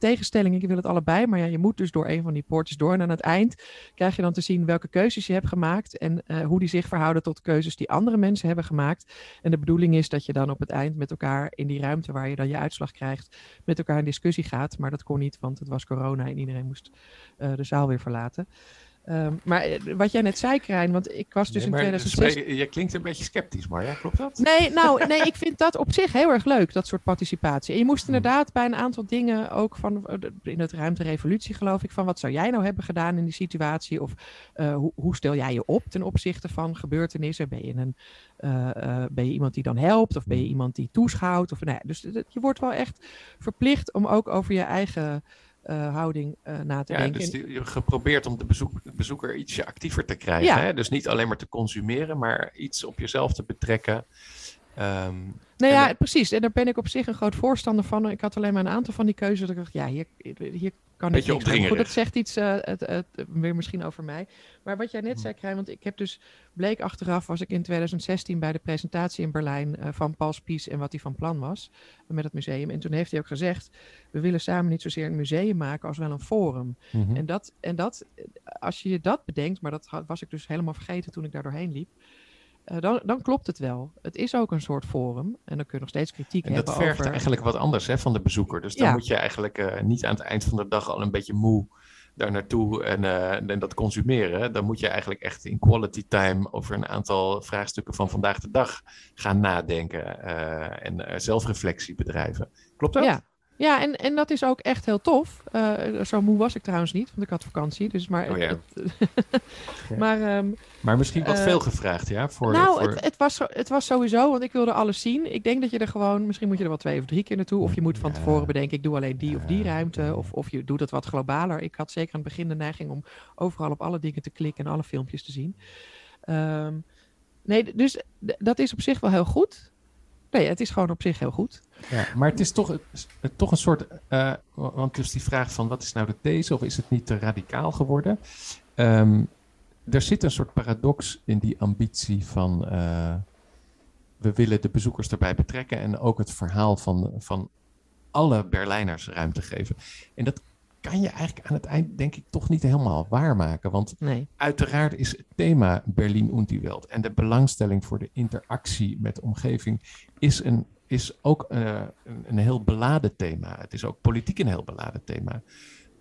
tegenstelling. Ik wil het allebei, maar ja, je moet dus door een van die poortjes door. En aan het eind krijg je dan te zien welke keuzes je hebt gemaakt en uh, hoe die zich verhouden tot keuzes die andere mensen hebben gemaakt. En de bedoeling is dat je dan op het eind met elkaar in die ruimte waar je dan je uitslag krijgt, met elkaar in discussie gaat. Maar dat kon niet, want het was corona en iedereen moest uh, de zaal weer verlaten. Um, maar wat jij net zei, Krijn, want ik was dus nee, in 2006... Dus je klinkt een beetje sceptisch, maar ja, klopt dat? Nee, nou, nee, ik vind dat op zich heel erg leuk, dat soort participatie. En je moest inderdaad bij een aantal dingen ook van, in het ruimte revolutie geloof ik, van wat zou jij nou hebben gedaan in die situatie? Of uh, hoe, hoe, stel jij je op ten opzichte van gebeurtenissen? Ben je, een, uh, uh, ben je iemand die dan helpt? Of ben je iemand die toeschouwt? Of, nee, dus je wordt wel echt verplicht om ook over je eigen... Uh, houding uh, na te ja, denken. Dus je geprobeerd om de, bezoek, bezoeker ietsje actiever te krijgen. Ja. Hè? Dus niet alleen maar te consumeren, maar iets op jezelf te betrekken. Um, nou ja, precies. En daar ben ik op zich een groot voorstander van. Ik had alleen maar een aantal van die keuzes. Dat ik dacht, ja, hier, hier kan Beetje ik Goed, dat zegt iets uh, het, het, weer misschien over mij. Maar wat jij net Hmm. zei, Krijn, want ik heb dus... Bleek achteraf, was ik in 2016 bij de presentatie in Berlijn uh, van Paul Spies en wat hij van plan was met het museum. En toen heeft hij ook gezegd, we willen samen niet zozeer een museum maken als wel een forum. Mhm. En, dat, en dat, als je je dat bedenkt, maar dat was ik dus helemaal vergeten toen ik daar doorheen liep. Uh, dan, dan, klopt het wel. Het is ook een soort forum. En dan kun je nog steeds kritiek en hebben dat vergt over... eigenlijk wat anders hè, van de bezoeker. Dus dan Ja. moet je eigenlijk uh, niet aan het eind van de dag al een beetje moe daar naartoe en, uh, en dat consumeren. Dan moet je eigenlijk echt in quality time over een aantal vraagstukken van vandaag de dag gaan nadenken. uh, en zelfreflectie bedrijven. Klopt dat? Ja. Ja, en, en dat is ook echt heel tof. Uh, zo moe was ik trouwens niet, want ik had vakantie. Dus maar, oh, ja. maar, um, maar misschien wat uh, veel gevraagd, ja? Voor, nou, voor... Het, het, was, het was sowieso, want ik wilde alles zien. Ik denk dat je er gewoon, misschien moet je er wel twee of drie keer naartoe. Of je moet van ja. tevoren bedenken, ik doe alleen die of die ruimte. Of, of je doet het wat globaler. Ik had zeker aan het begin de neiging om overal op alle dingen te klikken en alle filmpjes te zien. Um, nee, dus dat is op zich wel heel goed. Nee, het is gewoon op zich heel goed. Ja, maar het is toch, toch een soort. Uh, want dus die vraag van wat is nou de these of is het niet te radicaal geworden? Um, er zit een soort paradox in die ambitie van. Uh, we willen de bezoekers erbij betrekken en ook het verhaal van, van alle Berlijners ruimte geven. En dat kan je eigenlijk aan het eind, denk ik, toch niet helemaal waarmaken. Want nee. uiteraard is het thema Berlin und die Welt en de belangstelling voor de interactie met de omgeving is, een, is ook uh, een, een, heel beladen thema. Het is ook politiek een heel beladen thema.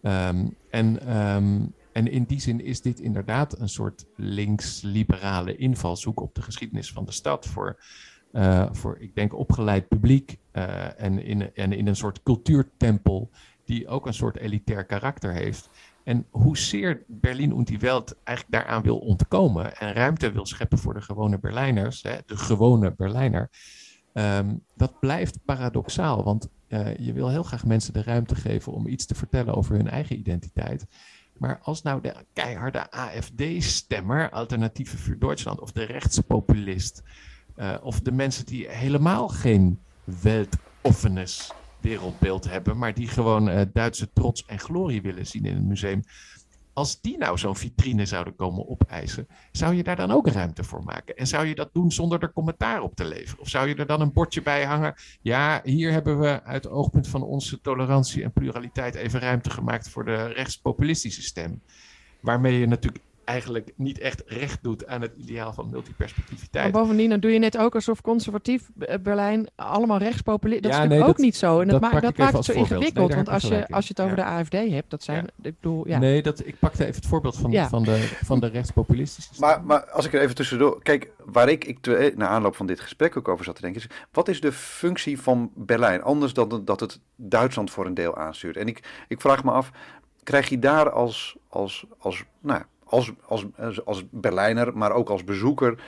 Um, en, um, en in die zin is dit inderdaad een soort links-liberale invalshoek op de geschiedenis van de stad voor. Uh, voor, ik denk, opgeleid publiek uh, en, in, en in een soort cultuurtempel die ook een soort elitair karakter heeft. En hoezeer Berlin und die Welt eigenlijk daaraan wil ontkomen en ruimte wil scheppen voor de gewone Berlijners, hè, de gewone Berlijner, um, dat blijft paradoxaal. Want uh, je wil heel graag mensen de ruimte geven om iets te vertellen over hun eigen identiteit. Maar als nou de keiharde AFD-stemmer, Alternatieve voor Duitsland, of de rechtspopulist, uh, of de mensen die helemaal geen weltoffenis wereldbeeld hebben, maar die gewoon uh, Duitse trots en glorie willen zien in het museum. Als die nou zo'n vitrine zouden komen opeisen, zou je daar dan ook ruimte voor maken? En zou je dat doen zonder er commentaar op te leveren? Of zou je er dan een bordje bij hangen? Ja, hier hebben we uit het oogpunt van onze tolerantie en pluraliteit even ruimte gemaakt voor de rechtspopulistische stem. Waarmee je natuurlijk eigenlijk niet echt recht doet aan het ideaal van multiperspectiviteit. Maar bovendien, dan doe je net ook alsof conservatief Berlijn allemaal rechtspopulist. Dat ja, is natuurlijk nee, ook dat, niet zo. En dat, dat, dat maakt het zo ingewikkeld. Nee, want als je, als je het over ja. de AFD hebt, dat zijn. Ja. Ik bedoel, ja. Nee, dat, ik pakte even het voorbeeld van, van, de, van de rechtspopulistische. Maar, maar als ik er even tussendoor. Kijk, waar ik, ik na aanloop van dit gesprek ook over zat te denken, is wat is de functie van Berlijn? Anders dan dat het Duitsland voor een deel aanstuurt. En ik, ik vraag me af, krijg je daar als, als, als nou, als, als, als Berlijner, maar ook als bezoeker,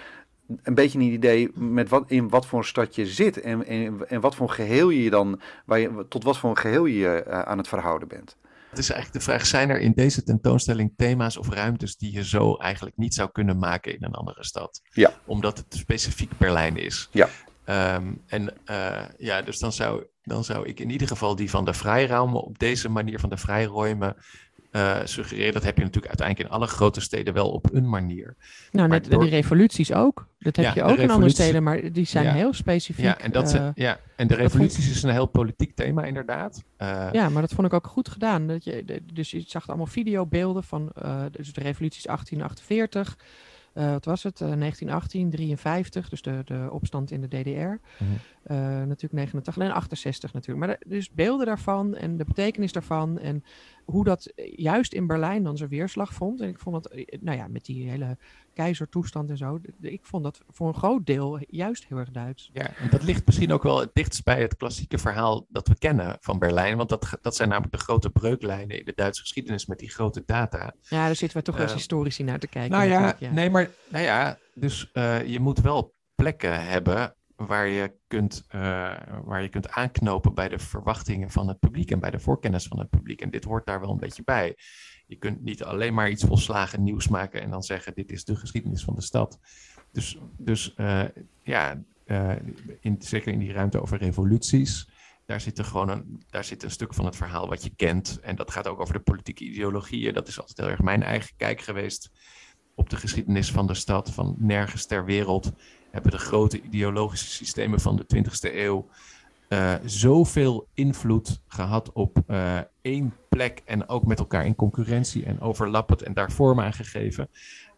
een beetje een idee met wat, in wat voor een stad je zit en, en, en wat voor een geheel je dan, waar je, tot wat voor een geheel je uh, aan het verhouden bent. Het is eigenlijk de vraag, zijn er in deze tentoonstelling thema's of ruimtes die je zo eigenlijk niet zou kunnen maken in een andere stad? Ja. Omdat het specifiek Berlijn is. Ja. Um, en uh, ja, dus dan zou, dan zou ik in ieder geval die van de Freiraum op deze manier van de Freiräume uh, suggereren. Dat heb je natuurlijk uiteindelijk in alle grote steden wel op een manier. Nou, net door... die revoluties ook. Dat heb ja, je ook in andere steden, maar die zijn ja. heel specifiek. Ja, en, dat uh, ja. en de revoluties is een heel politiek thema inderdaad. Uh, ja, maar dat vond ik ook goed gedaan. Dat je, dus je zag allemaal videobeelden van dus de revoluties 1848. Uh, wat was het? Uh, 1918, 53, dus de, de opstand in de DDR. Mm -hmm. Uh, natuurlijk 89 en 68 natuurlijk. Maar de, dus beelden daarvan en de betekenis daarvan en hoe dat juist in Berlijn dan zijn weerslag vond. En ik vond dat, nou ja, met die hele keizertoestand en zo, ik vond dat voor een groot deel juist heel erg Duits. Ja, en dat ligt misschien ook wel het dichtst bij het klassieke verhaal dat we kennen van Berlijn. Want dat, dat zijn namelijk de grote breuklijnen in de Duitse geschiedenis met die grote data. Ja, daar zitten we toch wel eens historici naar te kijken. Nou ja, ja, nee, maar nou ja, dus uh, je moet wel plekken hebben waar je, kunt, uh, waar je kunt aanknopen bij de verwachtingen van het publiek en bij de voorkennis van het publiek. En dit hoort daar wel een beetje bij. Je kunt niet alleen maar iets volslagen nieuws maken en dan zeggen: dit is de geschiedenis van de stad. Dus, dus uh, ja, in, zeker in die ruimte over revoluties. Daar zit, er gewoon een, daar zit een stuk van het verhaal wat je kent. En dat gaat ook over de politieke ideologieën. Dat is altijd heel erg mijn eigen kijk geweest op de geschiedenis van de stad. Van nergens ter wereld hebben de grote ideologische systemen van de 20e eeuw uh, zoveel invloed gehad op uh, één plek en ook met elkaar in concurrentie en overlappend en daar vorm aan gegeven.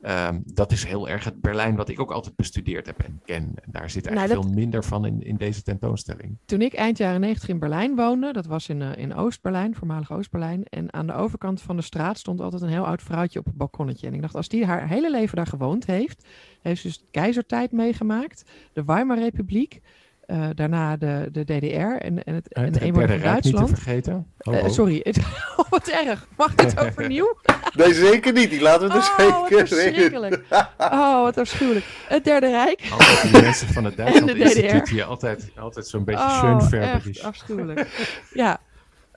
Um, dat is heel erg het Berlijn wat ik ook altijd bestudeerd heb en ken. En daar zit eigenlijk nou, dat... veel minder van in, in deze tentoonstelling. Toen ik eind jaren 90 in Berlijn woonde, dat was in, uh, in Oost-Berlijn, voormalig Oost-Berlijn. En aan de overkant van de straat stond altijd een heel oud vrouwtje op het balkonnetje. En ik dacht, als die haar hele leven daar gewoond heeft, heeft ze dus de keizertijd meegemaakt, de Weimar Republiek Uh, daarna de, de DDR en, en het, en het eenmalige Duitsland. Niet te vergeten. Oh, oh. Uh, sorry, oh, wat erg. Mag ik het overnieuw? nee, zeker niet. Die laten we er oh, zeker wat verschrikkelijk. Oh, wat afschuwelijk. Het Derde Rijk. Altijd die mensen van het Duitsland Instituut die altijd, altijd zo'n beetje oh, schönverber afschuwelijk. Ja,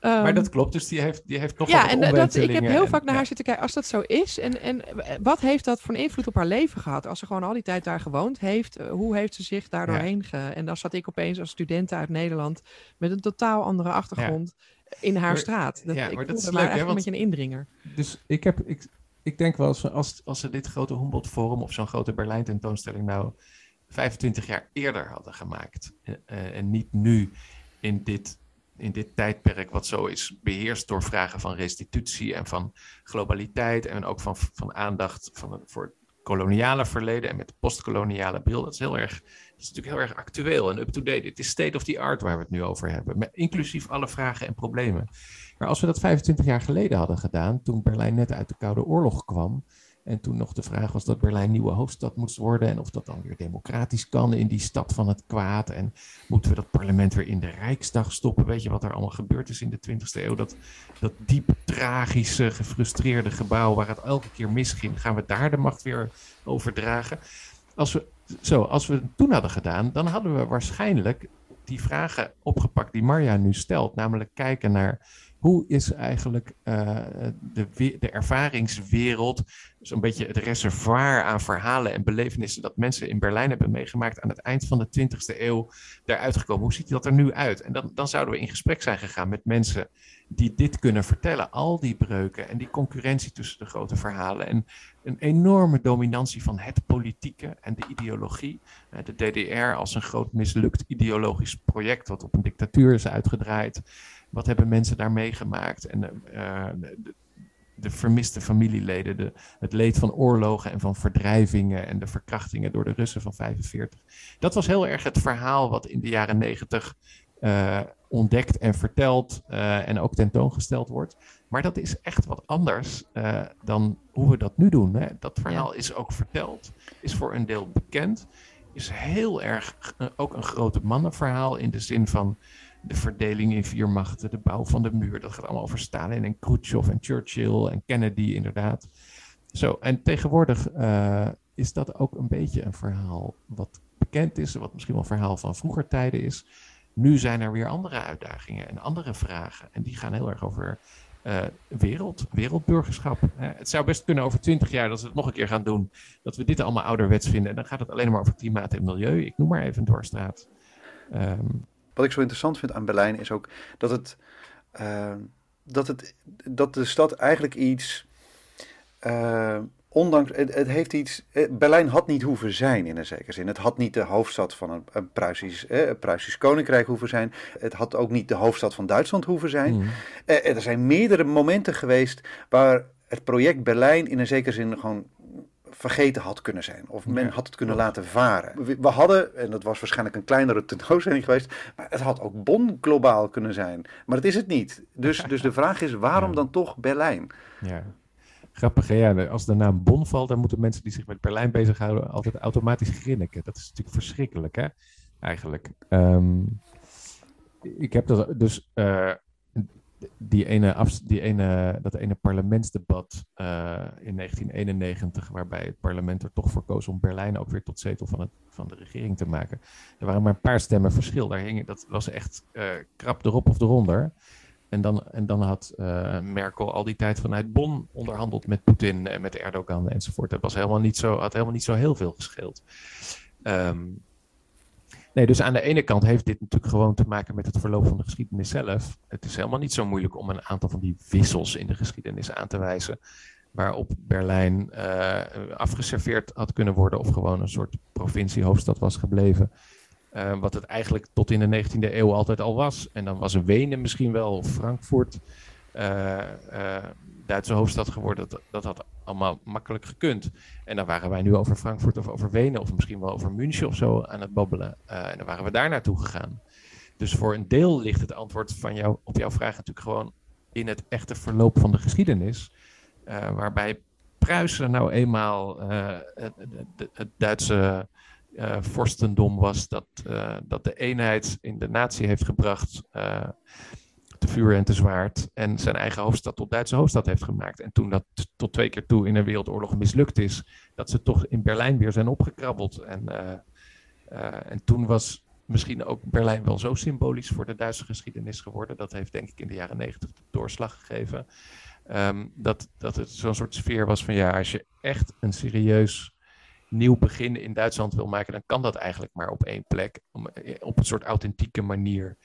maar dat klopt, dus die heeft, die heeft nog ja, en dat, ik heb heel vaak naar haar zitten kijken, als dat zo is. En, en wat heeft dat voor een invloed op haar leven gehad? Als ze gewoon al die tijd daar gewoond heeft, eh, hoe heeft ze zich daar doorheen ge... En dan zat ik opeens als student uit Nederland met een totaal andere achtergrond in haar straat. Dat, ja, ik maar dat is leuk, hè? Want, een beetje een indringer. Dus ik heb... Ik, ik denk wel, als, als, als ze dit grote Humboldt Forum of zo'n grote Berlijn tentoonstelling nou 25 jaar eerder hadden gemaakt uh, en niet nu in dit in dit tijdperk, wat zo is beheerst door vragen van restitutie en van globaliteit en ook van, van aandacht van, voor het koloniale verleden en met postkoloniale bril. Dat is heel erg, is natuurlijk heel erg actueel en up-to-date. Het is state of the art waar we het nu over hebben, met, inclusief alle vragen en problemen. Maar als we dat 25 jaar geleden hadden gedaan, toen Berlijn net uit de Koude Oorlog kwam, en toen nog de vraag was dat Berlijn nieuwe hoofdstad moest worden. En of dat dan weer democratisch kan in die stad van het kwaad. En moeten we dat parlement weer in de Rijksdag stoppen? Weet je wat er allemaal gebeurd is in de 20e eeuw? Dat, dat diep tragische, gefrustreerde gebouw waar het elke keer misging. Gaan we daar de macht weer overdragen? Als we, zo, als we het toen hadden gedaan, dan hadden we waarschijnlijk die vragen opgepakt die Marja nu stelt. Namelijk kijken naar hoe is eigenlijk uh, de, de ervaringswereld, dus een beetje het reservoir aan verhalen en belevenissen dat mensen in Berlijn hebben meegemaakt aan het eind van de 20e eeuw daaruit gekomen? Hoe ziet dat er nu uit? En dan, dan zouden we in gesprek zijn gegaan met mensen die dit kunnen vertellen. Al die breuken en die concurrentie tussen de grote verhalen en een enorme dominantie van het politieke en de ideologie. Eh, de DDR als een groot mislukt ideologisch project wat op een dictatuur is uitgedraaid. Wat hebben mensen daar meegemaakt? En uh, de, de, vermiste familieleden, de, het leed van oorlogen en van verdrijvingen en de verkrachtingen door de Russen van 45. Dat was heel erg het verhaal wat in de jaren 90 uh, eh, ontdekt en verteld uh, en ook tentoongesteld wordt. Maar dat is echt wat anders uh, dan hoe we dat nu doen. Hè? Dat verhaal ja. is ook verteld, is voor een deel bekend, is heel erg ook een grote mannenverhaal in de zin van de verdeling in vier machten, de bouw van de muur. Dat gaat allemaal over Stalin en Khrushchev en Churchill en Kennedy inderdaad. Zo, en tegenwoordig uh, is dat ook een beetje een verhaal wat bekend is, wat misschien wel een verhaal van vroeger tijden is. Nu zijn er weer andere uitdagingen en andere vragen. En die gaan heel erg over uh, wereld, wereldburgerschap. Uh, het zou best kunnen over twintig jaar, dat we het nog een keer gaan doen, dat we dit allemaal ouderwets vinden. En dan gaat het alleen maar over klimaat en milieu. Ik noem maar even een doorstraat. Um, wat ik zo interessant vind aan Berlijn is ook dat het. Uh, dat, het dat de stad eigenlijk iets. Uh, ondanks. Het, het, heeft iets. Eh, Berlijn had niet hoeven zijn in een zekere zin. Het had niet de hoofdstad van een, een Pruisisch, eh, Pruisisch koninkrijk hoeven zijn. Het had ook niet de hoofdstad van Duitsland hoeven zijn. Mm. er zijn meerdere momenten geweest waar het project Berlijn in een zekere zin gewoon vergeten had kunnen zijn. Of men had het kunnen laten varen. We, hadden, en dat was waarschijnlijk een kleinere tentoonstelling geweest, maar het had ook Bonn globaal kunnen zijn. Maar dat is het niet. Dus, dus de vraag is, waarom dan toch Berlijn? Ja. Grappig, ja. Als de naam Bonn valt, dan moeten mensen die zich met Berlijn bezighouden altijd automatisch grinniken. Dat is natuurlijk verschrikkelijk, hè? Eigenlijk. Ehm, ik heb dat dus uh, die ene, die ene, dat ene parlementsdebat uh, in 1991, waarbij het parlement er toch voor koos om Berlijn ook weer tot zetel van, het, van de regering te maken. Er waren maar een paar stemmen verschil. Daar hing, dat was echt uh, krap erop of eronder. En dan, en dan had uh, Merkel al die tijd vanuit Bonn onderhandeld met Poetin en met Erdogan enzovoort. Dat was helemaal niet zo, had helemaal niet zo heel veel gescheeld. Um, Nee, dus aan de ene kant heeft dit natuurlijk gewoon te maken met het verloop van de geschiedenis zelf. Het is helemaal niet zo moeilijk om een aantal van die wissels in de geschiedenis aan te wijzen. Waarop Berlijn uh, afgeserveerd had kunnen worden of gewoon een soort provinciehoofdstad was gebleven. Uh, wat het eigenlijk tot in de 19e eeuw altijd al was. En dan was Wenen misschien wel, of Frankfurt. Uh, Duitse hoofdstad geworden. Dat, dat had allemaal makkelijk gekund. En dan waren wij nu over Frankfurt of over Wenen of misschien wel over München of zo aan het babbelen. Uh, en dan waren we daar naartoe gegaan. Dus voor een deel ligt het antwoord van jou, op jouw vraag natuurlijk gewoon in het echte verloop van de geschiedenis. Uh, waarbij Pruisen nou eenmaal het, het, het, Duitse uh, vorstendom was dat, dat de eenheid in de natie heeft gebracht vuur en te zwaard en zijn eigen hoofdstad tot Duitse hoofdstad heeft gemaakt. En toen dat tot twee keer toe in een wereldoorlog mislukt is, dat ze toch in Berlijn weer zijn opgekrabbeld. En, en toen was misschien ook Berlijn wel zo symbolisch voor de Duitse geschiedenis geworden. Dat heeft denk ik in de jaren negentig de doorslag gegeven. Ehm, dat, dat het zo'n soort sfeer was van ja, als je echt een serieus nieuw begin in Duitsland wil maken, dan kan dat eigenlijk maar op één plek, eh, op een soort authentieke manier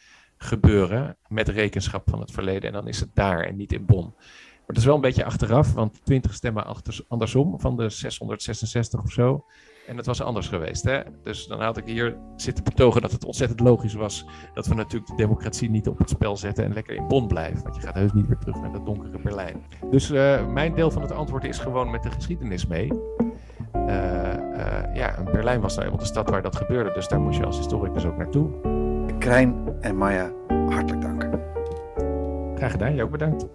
gebeuren, met rekenschap van het verleden. En dan is het daar en niet in Bonn. Maar dat is wel een beetje achteraf, want 20 stemmen andersom van de 666 of zo. En het was anders geweest. Hè? Dus dan had ik hier zitten betogen dat het ontzettend logisch was dat we natuurlijk de democratie niet op het spel zetten en lekker in Bonn blijven. Want je gaat heus niet weer terug naar dat donkere Berlijn. Dus uh, mijn deel van het antwoord is gewoon met de geschiedenis mee. Uh, uh, ja, Berlijn was nou eenmaal de stad waar dat gebeurde, dus daar moest je als historicus ook naartoe. Krijn en Maya, hartelijk dank. Graag gedaan, jij ook bedankt.